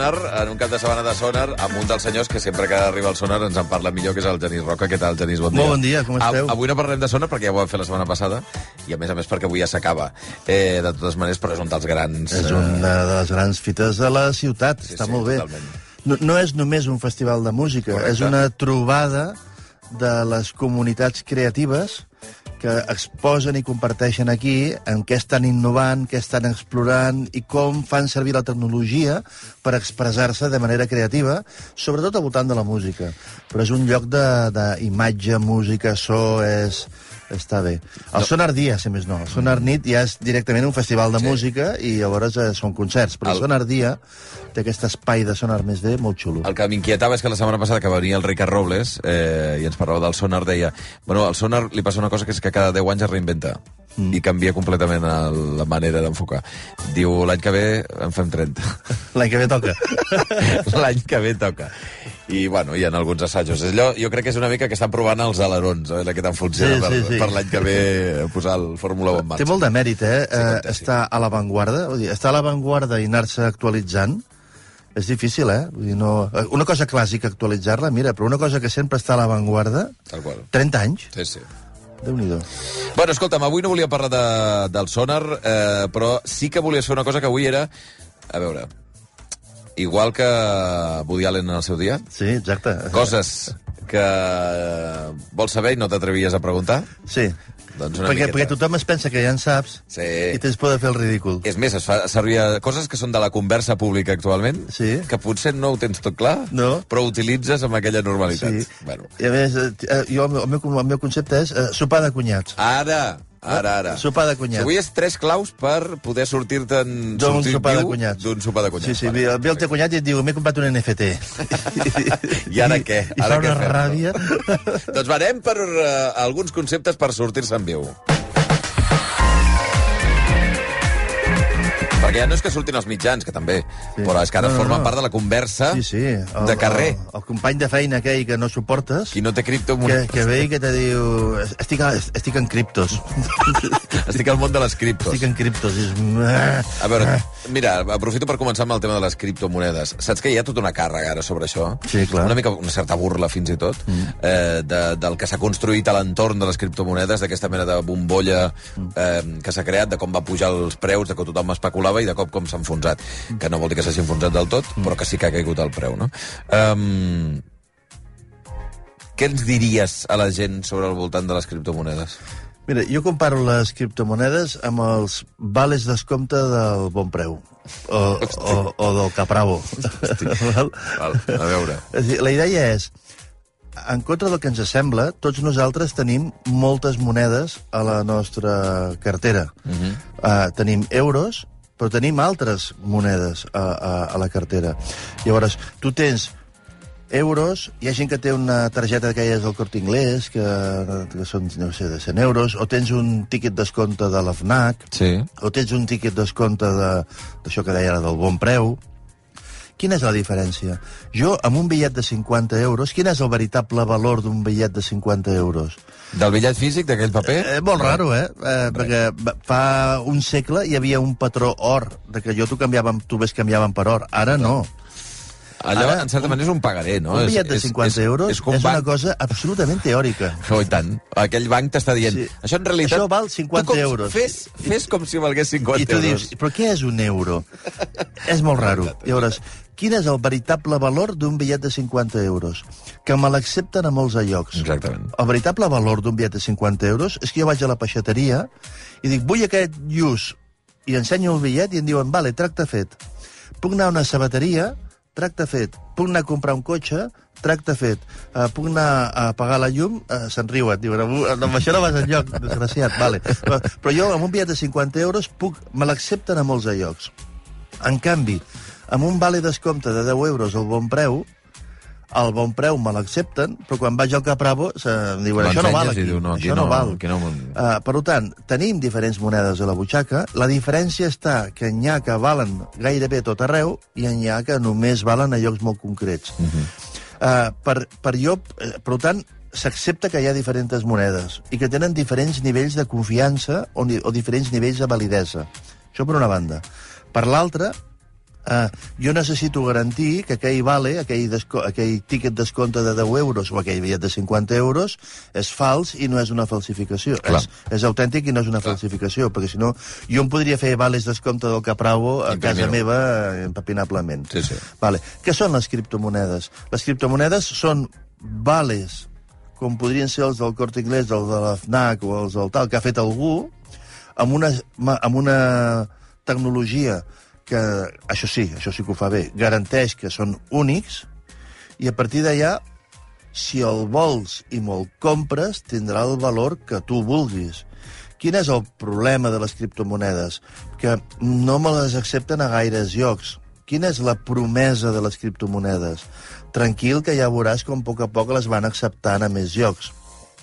Sonar, en un cap de setmana de Sonar, amb un dels senyors que sempre que arriba al Sonar ens en parla millor, que és el Genís Roca. Què tal, Genís? Bon dia. Molt bon dia, com esteu? A, avui no parlem de Sonar perquè ja ho vam fer la setmana passada, i a més a més perquè avui ja s'acaba. Eh, de totes maneres, però és un dels grans... És una de les grans fites de la ciutat, Sí, està sí, molt bé. totalment. No, no és només un festival de música, Correcte. és una trobada de les comunitats creatives que exposen i comparteixen aquí en què estan innovant, què estan explorant i com fan servir la tecnologia per expressar-se de manera creativa, sobretot al voltant de la música. Però és un lloc d'imatge, música, so, és... Està bé. El no. Sonar Dia, si més no. El Sonar Nit ja és directament un festival de Sí. música i llavors eh, són concerts. Però El- el Sonar Dia té aquest espai de Sonar més bé molt xulo. El que m'inquietava és que la setmana passada que venia el Ricard Robles eh, i ens parlava del sonar, deia bueno, al sonar li passa una cosa que és que cada 10 anys es reinventa mm. i canvia completament el, la manera d'enfocar. Diu, l'any que ve en fem 30. L'any que ve toca. L'any que ve toca. I, bueno, hi ha alguns assajos. Allò, jo crec que és una mica que estan provant els alerons, eh, que tant funciona Sí, per, sí, sí. per l'any que ve posar el Fórmula 1 en marxa. Té molt de mèrit, eh? Sí, eh sí. estar a l'avantguarda. Estar a l'avantguarda i anar-se actualitzant és difícil, eh? Vull dir, no... eh, Una cosa clàssica actualitzar-la, mira, però una cosa que sempre està a l'avantguarda, Tal qual. 30 anys, Sí, sí. Déu-n'hi-do. Bueno, escolta'm, avui no volia parlar de, del sonar, eh, però sí que volies fer una cosa que avui era... A veure, igual que Woody Allen en el seu dia, Sí, exacte. coses que vols saber i no t'atrevies a preguntar, Sí. Doncs una Perquè, miqueta. perquè tothom es pensa que ja en saps Sí. i tens por de fer el ridícul. És més, es fa servir a coses que són de la conversa pública actualment, Sí. que potser no ho tens tot clar, No. però ho utilitzes amb aquella normalitat. Sí. Bueno. I a més, eh, jo, el meu, el meu concepte és eh, sopar de cunyats. Ara, ara, ara. Sopar de cunyats. Avui és tres claus per poder sortir-te'n... D'un sortir sopar de viu cunyats. D'un sopar de cunyats. Sí, sí, Vale. ve, ve el teu cunyat i et diu, m'he comprat un NFT. I ara què? I Ara fa què una fem, ràbia. No? doncs anem per uh, alguns conceptes per sortir-se en viu. Perquè ja no és que surtin els mitjans, que també, sí. però és que ara No, no, formen no. part de la conversa Sí, sí. El, de carrer. El, el company de feina aquell que no suportes, Qui no té que, criptomonedes... que ve i que te diu... Estic, estic en criptos. Estic al món de les criptos. estic en criptos. És... A veure, mira, aprofito per començar amb el tema de les criptomonedes. Saps que hi ha tota una càrrega ara sobre això? Sí, clar. Una mica, una certa burla, fins i tot, mm. eh, de, del que s'ha construït a l'entorn de les criptomonedes, d'aquesta mena de bombolla eh, que s'ha creat, de com va pujar els preus, de que tothom especulava i de cop com s'ha enfonsat. Que no vol dir que s'hagi enfonsat del tot, però que sí que ha caigut el preu, no? Um, què ens diries a la gent sobre el voltant de les criptomonedes? Mira, jo comparo les criptomonedes amb els vales descompte del bon preu. O, o, o del capravo. Val? Val, a veure. És a dir, la idea és, en contra del que ens sembla, tots nosaltres tenim moltes monedes a la nostra cartera. Uh -huh. uh, tenim euros, però tenim altres monedes a, a, a la cartera. Llavors, tu tens euros, hi ha gent que té una targeta d'aquelles del Corte Inglés, que, que són, no sé, de 100 euros, o tens un tíquet descompte de la FNAC, Sí. o tens un tíquet descompte de- d'això que deia ara del bon preu. Quina és la diferència? Jo, amb un bitllet de 50 euros, quin és el veritable valor d'un bitllet de 50 euros? Del bitllet físic, d'aquell paper? Eh, molt raro, eh? eh perquè fa un segle hi havia un patró or, de que jo t'ho canviava, tu ves canviaven per or. Ara no. Allò, Ara, en certa manera, és un pagaré, no? un És- bitllet de és- 50 és, euros és, com és banc... una cosa absolutament teòrica. Oh, i tant. Aquell banc t'està dient... Sí. Això en realitat... Això val 50 tu com, euros. Fes, fes com si valgués 50 I tu euros. dius, però què és un euro? és molt raro. Llavors, quin és el veritable valor d'un bitllet de 50 euros? Que me l'accepten a molts llocs. Exactament. El veritable valor d'un bitllet de 50 euros és que jo vaig a la peixateria i dic, vull aquest lluç, i ensenyo el bitllet i em diuen, vale, tracte fet. Puc anar a una sabateria, tracte fet. Puc anar a comprar un cotxe, tracte fet. Uh, puc anar a pagar la llum, uh, se'n riuen. Diuen, amb, això no vas enlloc, desgraciat. Vale. Però, jo, amb un bitllet de 50 euros, puc, me l'accepten a molts de llocs. En canvi, amb un vale descompte de 10 euros al bon preu, al bon preu me l'accepten, però quan vaig al Capravo se, em diuen, això no val aquí, diu, no, això no, no, val. aquí no- Uh, per tant, tenim diferents monedes a la butxaca, la diferència està que n'hi ha que valen gairebé tot arreu i n'hi ha que només valen a llocs molt concrets. Uh -huh. uh, per, per jo, eh, per tant, s'accepta que hi ha diferents monedes i que tenen diferents nivells de confiança o, o diferents nivells de validesa. Això per una banda. Per l'altra, Uh, jo necessito garantir que aquell vale, aquell, aquell tíquet descompte de 10 euros o aquell bitllet de 50 euros és fals i no és una falsificació. Clar. És, és autèntic i no és una Clar. falsificació, perquè si no, jo em podria fer vales descompte del Capravo a casa meva eh, empapinablement. Sí, sí. Vale. Què són les criptomonedes? Les criptomonedes són vales, com podrien ser els del Corte Inglés, els de la FNAC o els del tal, que ha fet algú, amb una, amb una tecnologia que, això sí, això sí que ho fa bé, garanteix que són únics, i a partir d'allà, si el vols i me'l compres, tindrà el valor que tu vulguis. Quin és el problema de les criptomonedes? Que no me les accepten a gaires llocs. Quina és la promesa de les criptomonedes? Tranquil, que ja veuràs com a poc a poc les van acceptant a més llocs.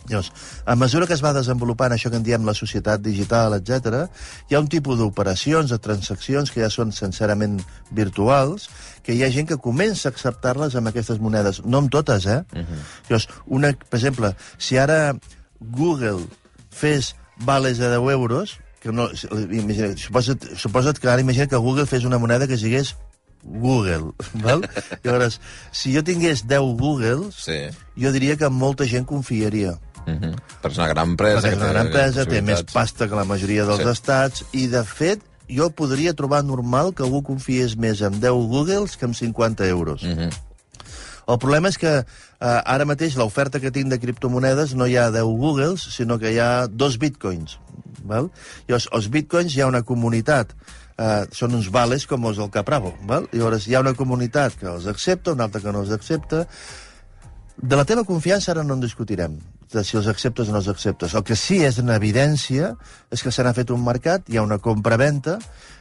Llavors, a mesura que es va desenvolupant això que en diem la societat digital, etc, hi ha un tipus d'operacions, de transaccions que ja són sincerament virtuals, que hi ha gent que comença a acceptar-les amb aquestes monedes. No amb totes, eh? Uh -huh. Llavors, una, per exemple, si ara Google fes vales de 10 euros, que no, imagina, suposa't, suposa't que ara imagina que Google fes una moneda que sigués Google, val? Llavors, si jo tingués 10 Googles, Sí. jo diria que molta gent confiaria. Uh -huh. Però és una gran empresa. Perquè és una gran empresa, té més pasta que la majoria dels Sí. estats, i, de fet, jo podria trobar normal que algú confiés més en 10 Googles que en 50 euros. Uh -huh. El problema és que eh, ara mateix l'oferta que tinc de criptomonedes no hi ha 10 Googles, sinó que hi ha dos bitcoins. Val? Llavors, els bitcoins hi ha una comunitat Uh, són uns vales com els del Capravo. Val? Llavors, hi ha una comunitat que els accepta, una altra que no els accepta. De la teva confiança ara no en discutirem, de si els acceptes o no els acceptes. El que sí és en evidència és que se n'ha fet un mercat, hi ha una compra-venta,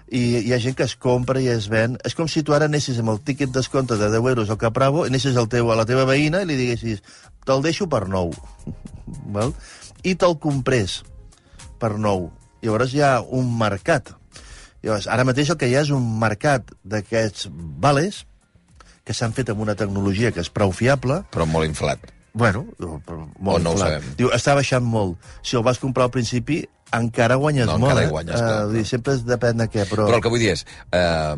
i hi ha gent que es compra i es ven. És com si tu ara anessis amb el tíquet descompte de 10 euros al Capravo, anessis al teu, a la teva veïna i li diguessis te'l deixo per nou, val? i te'l comprés per nou. Llavors hi ha un mercat. Llavors, ara mateix el que hi ha és un mercat d'aquests vales que s'han fet amb una tecnologia que és prou fiable, Però molt inflat. Bueno, però O molt no ho inflat. sabem. Diu, està baixant molt. Si el vas comprar al principi, encara guanyes No, molt, encara eh? guanyes, clar, vull dir, clar. sempre depèn de què, però... Però el que vull dir és, eh,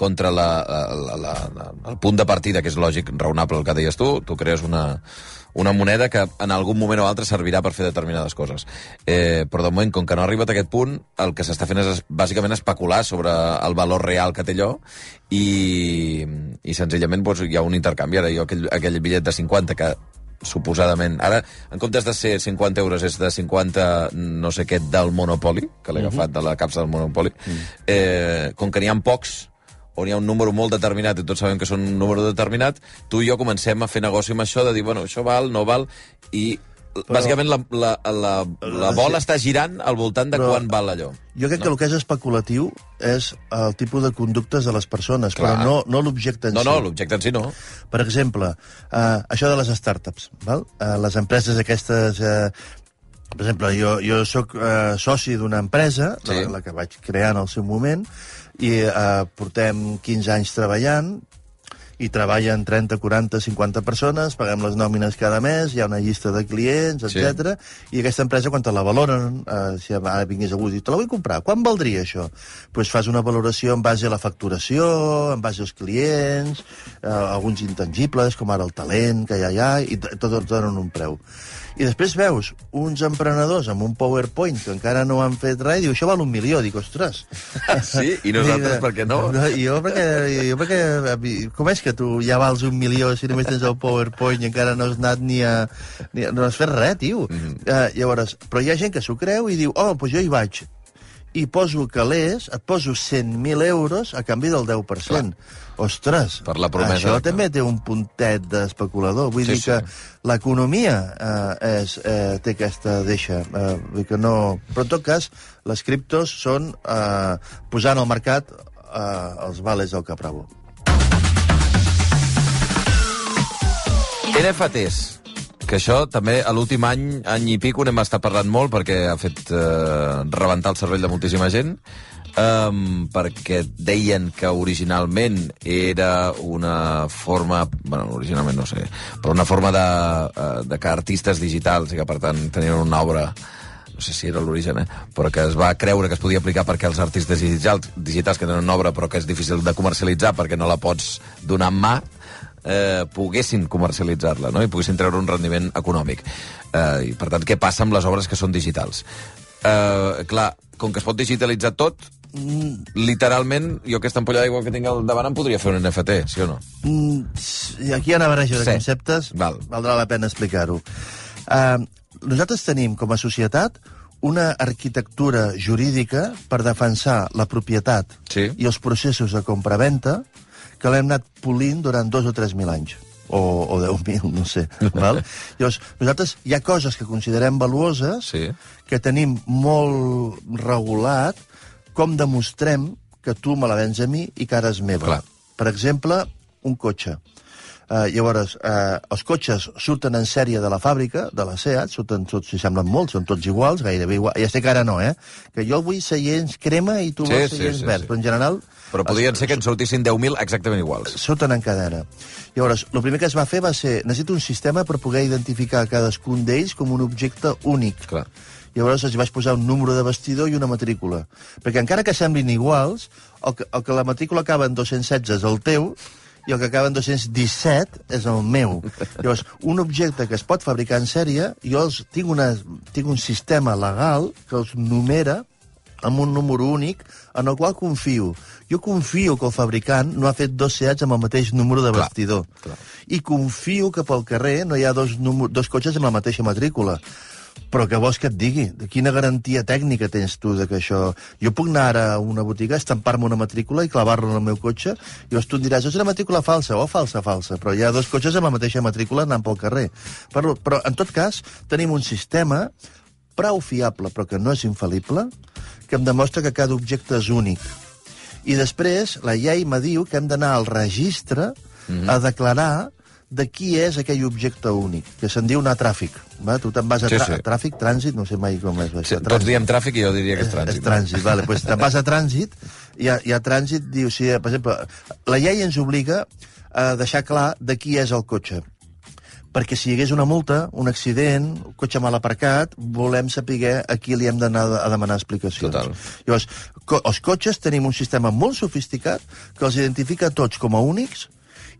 contra la, la, la, la, el punt de partida, que és lògic, raonable el que deies tu, tu crees una, una moneda que en algun moment o altre servirà per fer determinades coses. Eh, però de moment, com que no ha arribat a aquest punt, el que s'està fent és bàsicament especular sobre el valor real que té allò i, i senzillament doncs, hi ha un intercanvi. Ara jo aquell, aquell bitllet de 50 que suposadament... Ara, en comptes de ser 50 euros, és de 50 no sé què del Monopoly, que l'he agafat de la capsa del Monopoly, eh, com que n'hi ha pocs, on hi ha un número molt determinat i tots sabem que són un número determinat, tu i jo comencem a fer negoci amb això de dir, bueno, això val, no val, i Però... bàsicament la, la, la, la bola està girant al voltant de Però- quan val allò. Jo crec no. que el que és especulatiu és el tipus de conductes de les persones, Clar. però no, no l'objecte en No, si. no, l'objecte en si no. Per exemple, uh, això de les startups, val? Uh, les empreses aquestes... Uh, per exemple, jo, jo sóc uh, soci d'una empresa, Sí. sí. la, la que vaig crear en el seu moment, i uh, portem 15 anys treballant, i treballen 30, 40, 50 persones, paguem les nòmines cada mes, hi ha una llista de clients, Sí. etc. I aquesta empresa, quan te la valoren, eh, si ara vingués algú i te la vull comprar, quan valdria això? Doncs pues fas una valoració en base a la facturació, en base als clients, eh, alguns intangibles, com ara el talent que hi ha, i t- tot et donen un preu. I després veus uns emprenedors amb un PowerPoint que encara no han fet res i diu, això val un milió. Dic, ostres. Sí? I nosaltres per què no? no i jo perquè, jo perquè... Com és que tu ja vals un milió si només tens el PowerPoint i encara no has anat ni a... Ni a no has fet res, tio. Mm -hmm. uh, llavors, però hi ha gent que s'ho creu i diu, oh, doncs jo hi vaig. I poso calés, et poso 100.000 euros a canvi del 10%. Clar. Ostres, Per la promesa això que- també té un puntet d'especulador. Vull Sí, dir que sí. l'economia eh, és, eh, té aquesta deixa. Eh, vull que no... Però, en tot cas, les criptos són eh, posant al mercat eh, els vales del Capravo. NFTs, que això també a l'últim any, any i pico, n'hem estat parlant molt perquè ha fet eh, rebentar el cervell de moltíssima gent, um, perquè deien que originalment era una forma, bueno, originalment no sé, però una forma de, eh, de que artistes digitals i que per tant tenien una obra no sé si era l'origen, eh? però que es va creure que es podia aplicar perquè els artistes digitals, digitals que tenen una obra però que és difícil de comercialitzar perquè no la pots donar en mà, eh, poguessin comercialitzar-la no? i poguessin treure un rendiment econòmic. Eh, I, per tant, què passa amb les obres que són digitals? Eh, clar, com que es pot digitalitzar tot, mm, literalment, jo aquesta ampolla d'aigua que tinc al davant em podria fer un NFT, sí o no? Mm, aquí hi ha una barreja de Sí. conceptes, Val. valdrà la pena explicar-ho. Uh, nosaltres tenim, com a societat, una arquitectura jurídica per defensar la propietat Sí. i els processos de compra-venta que l'hem anat polint durant dos o tres mil anys o, o 10.000, no sé. val? Llavors, nosaltres hi ha coses que considerem valuoses Sí. que tenim molt regulat com demostrem que tu me la vens a mi i que ara és meva. Clar. Per exemple, un cotxe. Uh, llavors, uh, els cotxes surten en sèrie de la fàbrica, de la SEAT, surten tots, si semblen molts, són tots iguals, gairebé igual. Ja sé que ara no, eh? Que jo vull seients crema i tu Sí, vols sí, seients sí, verds, sí. però en general... Però podien es- ser que en sortissin 10.000 exactament iguals. surten en cadena. Llavors, el primer que es va fer va ser necessito un sistema per poder identificar cadascun d'ells com un objecte únic. Clar. Llavors els vaig posar un número de vestidor i una matrícula. Perquè encara que semblin iguals, el que, el que la matrícula acaba en 216 és el teu i el que acaba en 217 és el meu. Llavors, un objecte que es pot fabricar en sèrie, jo els, tinc, una, tinc un sistema legal que els numera amb un número únic en el qual confio. Jo confio que el fabricant no ha fet dos seats amb el mateix número de Clar, vestidor. clar. I confio que pel carrer no hi ha dos, dos cotxes amb la mateixa matrícula. Però què vols que et digui? De quina garantia tècnica tens tu de que això... Jo puc anar ara a una botiga, estampar-me una matrícula i clavar-la en el meu cotxe, i llavors tu em diràs, és una matrícula falsa, o falsa, falsa, però hi ha dos cotxes amb la mateixa matrícula anant pel carrer. Però, però en tot cas, tenim un sistema prou fiable, però que no és infal·lible, que em demostra que cada objecte és únic. I després, la llei me diu que hem d'anar al registre a declarar de qui és aquell objecte únic, que se'n diu anar a tràfic. Va? Tu te'n vas a, Sí, tra sí. a tràfic, trànsit, no sé mai com és. Sí, tots diem tràfic i jo diria que és trànsit. és trànsit, vale. Pues te'n vas a trànsit, i a, i a trànsit diu, si, per exemple, la llei ens obliga a deixar clar de qui és el cotxe. Perquè si hi hagués una multa, un accident, un cotxe mal aparcat, volem saber a qui li hem d'anar a demanar explicacions. Total. Llavors, co els cotxes tenim un sistema molt sofisticat que els identifica tots com a únics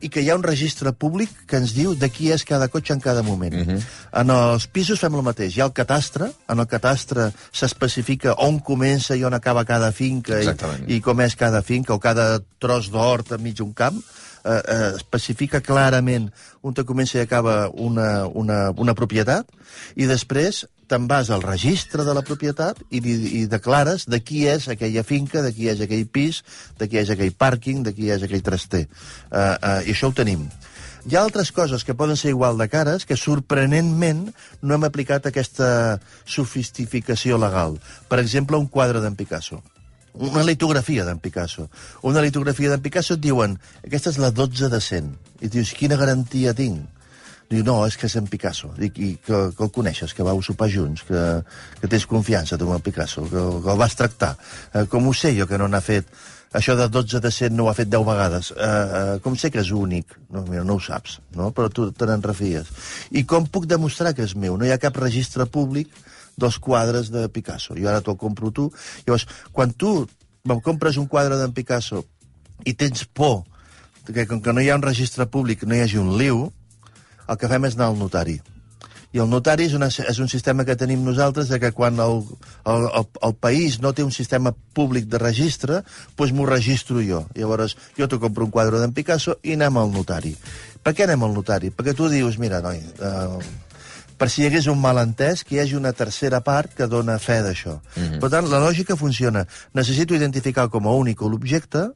i que hi ha un registre públic que ens diu de qui és cada cotxe en cada moment. Uh -huh. En els pisos fem el mateix. Hi ha el catastre, en el catastre s'especifica on comença i on acaba cada finca i, i com és cada finca o cada tros d'hort enmig d'un camp. Eh, eh, especifica clarament on te comença i acaba una, una, una propietat i després te'n vas al registre de la propietat i, i, i declares de qui és aquella finca, de qui és aquell pis, de qui és aquell pàrquing, de qui és aquell traster. Uh, uh, I això ho tenim. Hi ha altres coses que poden ser igual de cares que sorprenentment no hem aplicat aquesta sofisticació legal. Per exemple, un quadre d'en Picasso. Una litografia d'en Picasso. Una litografia d'en Picasso et diuen aquesta és la 12 de 100. I dius, quina garantia tinc? Diu, no, és que és en Picasso. Dic, i que, que el coneixes, que vau sopar junts, que, que tens confiança tu el Picasso, que, que el vas tractar. Eh, com ho sé jo que no n'ha fet... Això de 12 de 100 no ho ha fet 10 vegades. Eh, eh, com sé que és únic? No, mira, no ho saps, no? però tu te n'en refies. I com puc demostrar que és meu? No hi ha cap registre públic dels quadres de Picasso. Jo ara te'l compro tu. Llavors, quan tu compres un quadre d'en Picasso i tens por que com que no hi ha un registre públic no hi hagi un liu, el que fem és anar al notari. I el notari és, una, és un sistema que tenim nosaltres de que quan el, el, el, el país no té un sistema públic de registre, doncs m'ho registro jo. Llavors, jo te compro un quadre d'en Picasso i anem al notari. Per què anem al notari? Perquè tu dius, mira, noi, eh, per si hi hagués un malentès, que hi hagi una tercera part que dona fe d'això. Mm -hmm. Per tant, la lògica funciona. Necessito identificar com a únic l'objecte,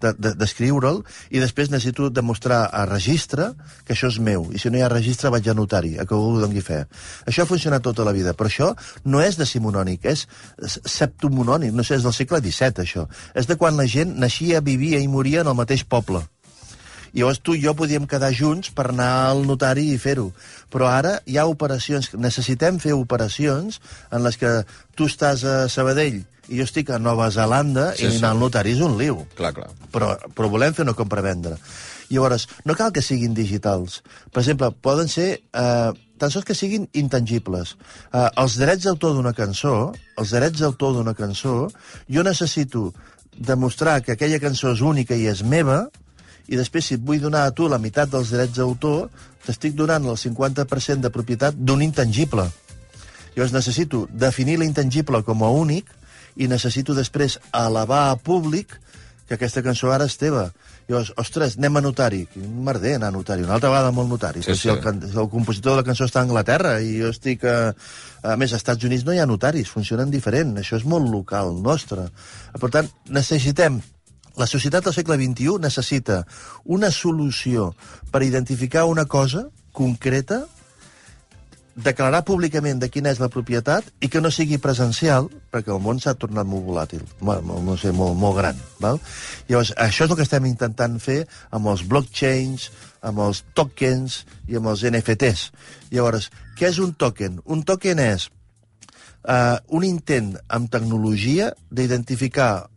d'escriure'l, de, i després necessito demostrar a registre que això és meu. I si no hi ha registre, vaig a notari, a que algú doni fe. Això ha funcionat tota la vida, però això no és decimonònic, és septomonònic, no sé, és del segle XVII, això. És de quan la gent naixia, vivia i moria en el mateix poble. I llavors tu i jo podíem quedar junts per anar al notari i fer-ho. Però ara hi ha operacions, necessitem fer operacions en les que tu estàs a Sabadell i jo estic a Nova Zelanda sí, i anar sí. al notari és un liu. Clar, clar. Però, però volem fer una compra-vendre. Llavors, no cal que siguin digitals. Per exemple, poden ser eh, tan sols que siguin intangibles. Eh, els drets d'autor d'una cançó, els drets d'autor d'una cançó, jo necessito demostrar que aquella cançó és única i és meva, i després, si et vull donar a tu la meitat dels drets d'autor, t'estic donant el 50% de propietat d'un intangible. Llavors necessito definir l'intangible com a únic i necessito després elevar a públic que aquesta cançó ara és teva. Llavors, ostres, anem a notari. Quin merder anar a notari. Una altra vegada molt notari. Sí, sí. Si el, el compositor de la cançó està a Anglaterra i jo estic... A, a més, als Estats Units no hi ha notaris, funcionen diferent. Això és molt local, nostre. Per tant, necessitem la societat del segle XXI necessita una solució per identificar una cosa concreta, declarar públicament de quina és la propietat i que no sigui presencial, perquè el món s'ha tornat molt volàtil, molt, no sé, molt, molt gran. Val? Llavors, això és el que estem intentant fer amb els blockchains, amb els tokens i amb els NFTs. Llavors, què és un token? Un token és uh, un intent amb tecnologia d'identificar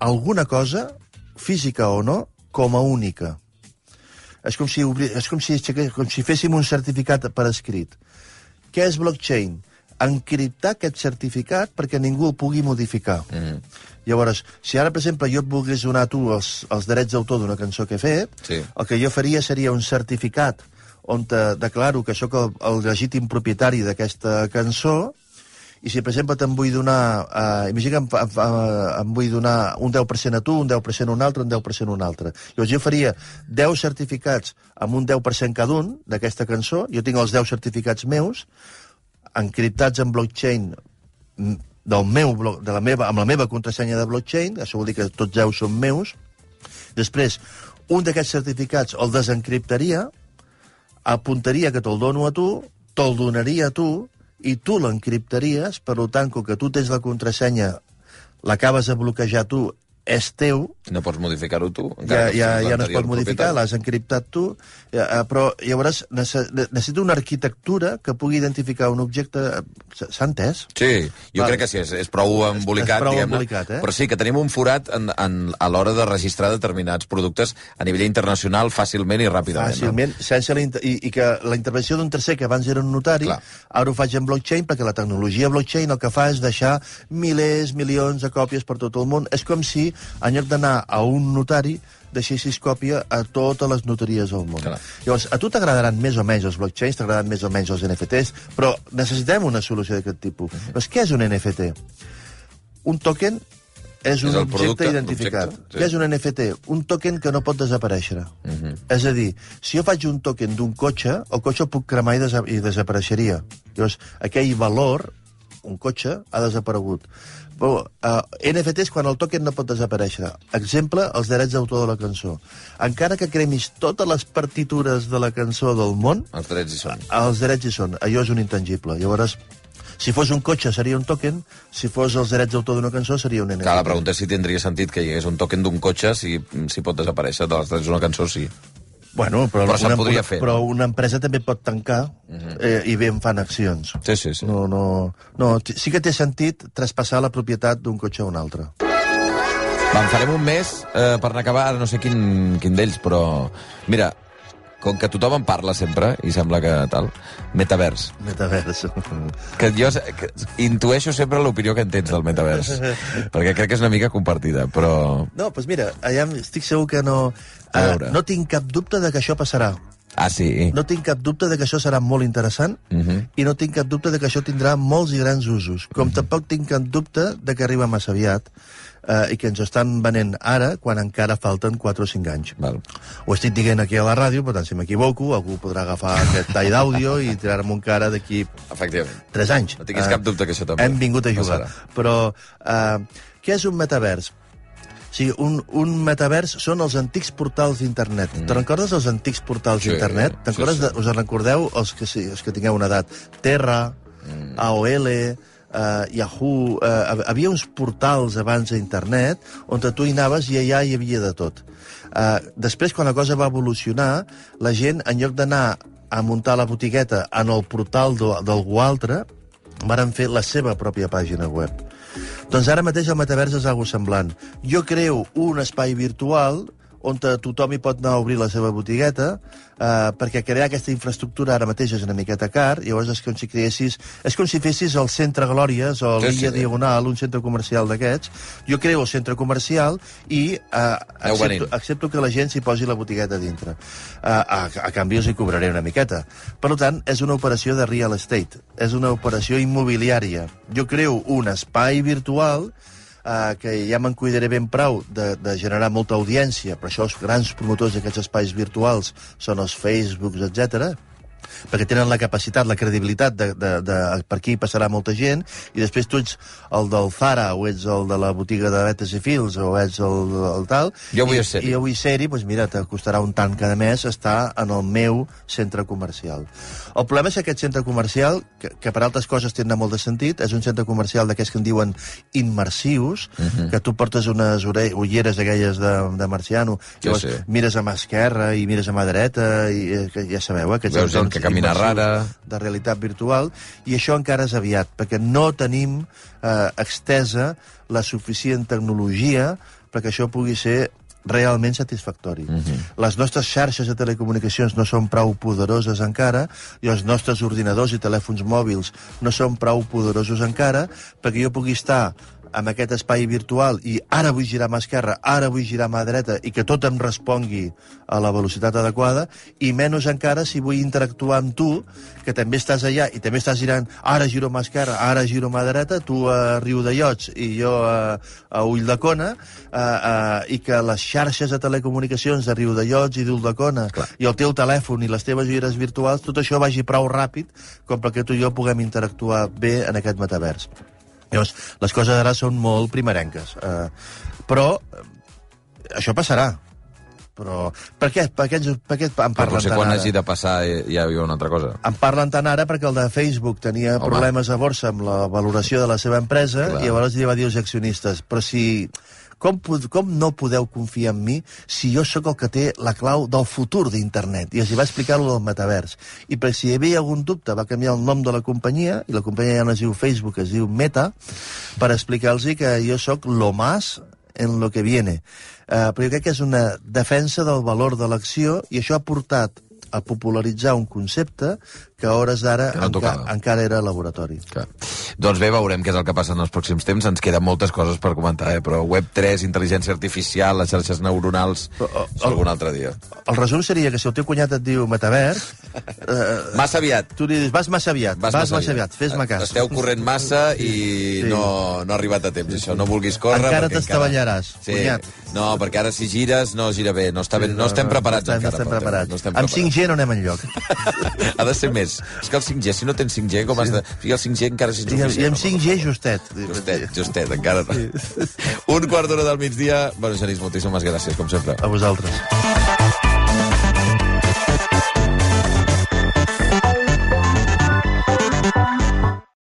alguna cosa física o no, com a única. És com si, obri... és com si, com si féssim un certificat per escrit. Què és blockchain? Encriptar aquest certificat perquè ningú el pugui modificar. Mm -hmm. Llavors, si ara, per exemple, jo et volgués donar tu els, els drets d'autor d'una cançó que he fet, sí. el que jo faria seria un certificat on declaro que sóc el, el legítim propietari d'aquesta cançó, i si, per exemple, te'n vull donar... Eh, imagina que em, em, em vull donar un 10% a tu, un 10% a un altre, un 10% a un altre. Llavors jo faria 10 certificats amb un 10% cada un d'aquesta cançó, jo tinc els 10 certificats meus, encriptats en blockchain mm, del meu, de la meva, amb la meva contrasenya de blockchain, això vol dir que tots 10 són meus. Després, un d'aquests certificats el desencriptaria, apuntaria que te'l dono a tu, te'l donaria a tu, i tu l'encriptaries, per tant, com que tu tens la contrasenya, l'acabes de bloquejar tu és teu... No pots modificar-ho tu. Ja, ja, ja no es pot modificar, l'has encriptat tu, però llavors necessita una arquitectura que pugui identificar un objecte... S'ha entès? Sí, jo Val. crec que sí, és, és prou embolicat, és, és prou embolicat eh? però sí que tenim un forat en, en, a l'hora de registrar determinats productes a nivell internacional fàcilment i ràpidament. Fàcilment, no? sense la i, i que la intervenció d'un tercer, que abans era un notari, Clar. ara ho faig en blockchain, perquè la tecnologia blockchain el que fa és deixar milers, milions de còpies per tot el món. És com si en lloc d'anar a un notari, deixessis còpia a totes les notaries del món. Clar. Llavors, a tu t'agradaran més o menys els blockchains, t'agradaran més o menys els NFTs, però necessitem una solució d'aquest tipus. Uh -huh. Però què és un NFT? Un token és un és objecte identificat. Sí. Què és un NFT? Un token que no pot desaparèixer. Uh -huh. És a dir, si jo faig un token d'un cotxe, el cotxe el puc cremar i, desa i desapareixeria. Llavors, aquell valor, un cotxe, ha desaparegut. Però, uh, NFT és quan el token no pot desaparèixer. Exemple, els drets d'autor de la cançó. Encara que cremis totes les partitures de la cançó del món... Els drets hi són. Els drets hi són. Allò és un intangible. Llavors, si fos un cotxe seria un token, si fos els drets d'autor d'una cançó seria un NFT. Clar, la pregunta és si tindria sentit que hi hagués un token d'un cotxe si, si pot desaparèixer dels drets d'una cançó, sí. Bueno, però, però una, podria fer. Però una empresa també pot tancar uh mhm. -huh. eh, i bé en fan accions. Sí, sí, sí. No, no, no, sí que té sentit traspassar la propietat d'un cotxe a un altre. Va, en farem un mes eh, per anar a acabar, no sé quin, quin d'ells, però... Mira, com que tothom en parla sempre, i sembla que tal, metavers. Metavers. Que jo que intueixo sempre l'opinió que en tens del metavers, perquè crec que és una mica compartida, però... No, doncs mira, allà estic segur que no... Uh, no tinc cap dubte de que això passarà. Ah, sí. No tinc cap dubte de que això serà molt interessant Uh -huh. i no tinc cap dubte de que això tindrà molts i grans usos. Com tampoc tinc cap dubte de que arriba massa aviat eh, i que ens estan venent ara quan encara falten 4 o 5 anys. Val. Ho estic dient aquí a la ràdio, per tant, si m'equivoco, algú podrà agafar aquest tall d'àudio i tirar-me un cara d'aquí Efectivament. 3 anys. No tinguis Eh, cap dubte que això també Hem vingut a jugar. passarà. Però eh, què és un metavers? O sigui, un, un metavers són els antics portals d'internet. Mm. Te'n recordes els antics portals Sí, d'internet? Sí, sí. de- us en recordeu els que, sí, els que tingueu una edat? Terra, mm. AOL, eh, Yahoo... Eh, havia uns portals abans d'internet on tu hi anaves i allà hi havia de tot. Eh, després, quan la cosa va evolucionar, la gent, en lloc d'anar a muntar la botigueta en el portal d'al- d'algú altre, varen fer la seva pròpia pàgina web. Doncs ara mateix el metavers és algo semblant. Jo creo un espai virtual on tothom hi pot anar a obrir la seva botigueta, eh, perquè crear aquesta infraestructura ara mateix és una miqueta car, llavors és com si creessis... És com si fessis el Centre Glòries o Sí, l'Illa sí. Diagonal, un centre comercial d'aquests. Jo creo el centre comercial i eh, accepto, accepto que la gent s'hi posi la botigueta a dintre. Uh, a, a canvi us hi cobraré una miqueta. Per tant, és una operació de real estate, és una operació immobiliària. Jo creo un espai virtual uh, que ja me'n cuidaré ben prou de, de generar molta audiència, però això els grans promotors d'aquests espais virtuals són els Facebooks, etc perquè tenen la capacitat, la credibilitat de, de, de, per aquí passarà molta gent i després tu ets el del Zara o ets el de la botiga de Betes i Fils o ets el, el tal Jo vull ser-hi. i jo vull ser-hi, doncs mira, te costarà un tant cada mes estar en el meu centre comercial. El problema és que aquest centre comercial, que, que per altres coses tindrà molt de sentit, és un centre comercial d'aquests que en diuen immersius, uh Mhm. -huh. que tu portes unes ulleres aquelles de, de marciano, llavors mires a mà esquerra i mires a mà dreta, i eh, ja sabeu, eh, aquests Veus que camina rara. de realitat virtual, i això encara és aviat, perquè no tenim eh, extesa la suficient tecnologia perquè això pugui ser realment satisfactori. Mm -hmm. Les nostres xarxes de telecomunicacions no són prou poderoses encara i els nostres ordinadors i telèfons mòbils no són prou poderosos encara perquè jo pugui estar amb aquest espai virtual i ara vull girar a mà esquerra, ara vull girar a mà dreta i que tot em respongui a la velocitat adequada i menys encara si vull interactuar amb tu, que també estàs allà i també estàs girant, ara giro a mà esquerra, ara giro a mà dreta, tu a Riu de Llots i jo a, a Ull de Cona, eh, eh, i que les xarxes de telecomunicacions de Riu de Llots i d'Ull de Cona Clar. i el teu telèfon i les teves ulleres virtuals, tot això vagi prou ràpid com perquè tu i jo puguem interactuar bé en aquest metavers. Llavors, les coses ara són molt primerenques. Eh, però eh, això passarà. Però per què, per què, per què en parlen potser tant quan ara? hagi de passar ja hi ha una altra cosa. En parlen tant ara perquè el de Facebook tenia Home. problemes a borsa amb la valoració de la seva empresa Clar. i llavors li va dir als accionistes però si... Com, com no podeu confiar en mi si jo sóc el que té la clau del futur d'internet? I els hi va explicar-lo del metavers. I per si hi havia algun dubte, va canviar el nom de la companyia, i la companyia ja no es diu Facebook, es diu Meta, per explicar-los que jo sóc lo más en lo que viene. Uh, però jo crec que és una defensa del valor de l'acció i això ha portat a popularitzar un concepte que a hores d'ara no enca tocava. encara era laboratori. Clar. Doncs bé, veurem què és el que passa en els pròxims temps. Ens queden moltes coses per comentar, eh? però Web3, intel·ligència artificial, les xarxes neuronals... Però, Això algun altre dia. El resum seria que si el teu cunyat et diu metavers, eh, Massa aviat. tu li dius, vas massa aviat, vas, vas massa aviat, fes-me cas. Esteu corrent massa i Sí. no, no ha arribat a temps, això. No vulguis córrer... Encara t'estavellaràs, Sí. cunyat. No, perquè ara si gires no gira bé. No, està ben, no, estem preparats no estem, encara. No estem preparats. No estem Amb preparats. 5G no anem enlloc. ha de ser més. És que el 5G, si no tens 5G, com has de... O sigui, el 5G encara és I, insuficient. I amb home, 5G justet. Justet, justet, encara no. Un quart d'hora del migdia. Bueno, Genís, moltíssimes gràcies, com sempre. A vosaltres.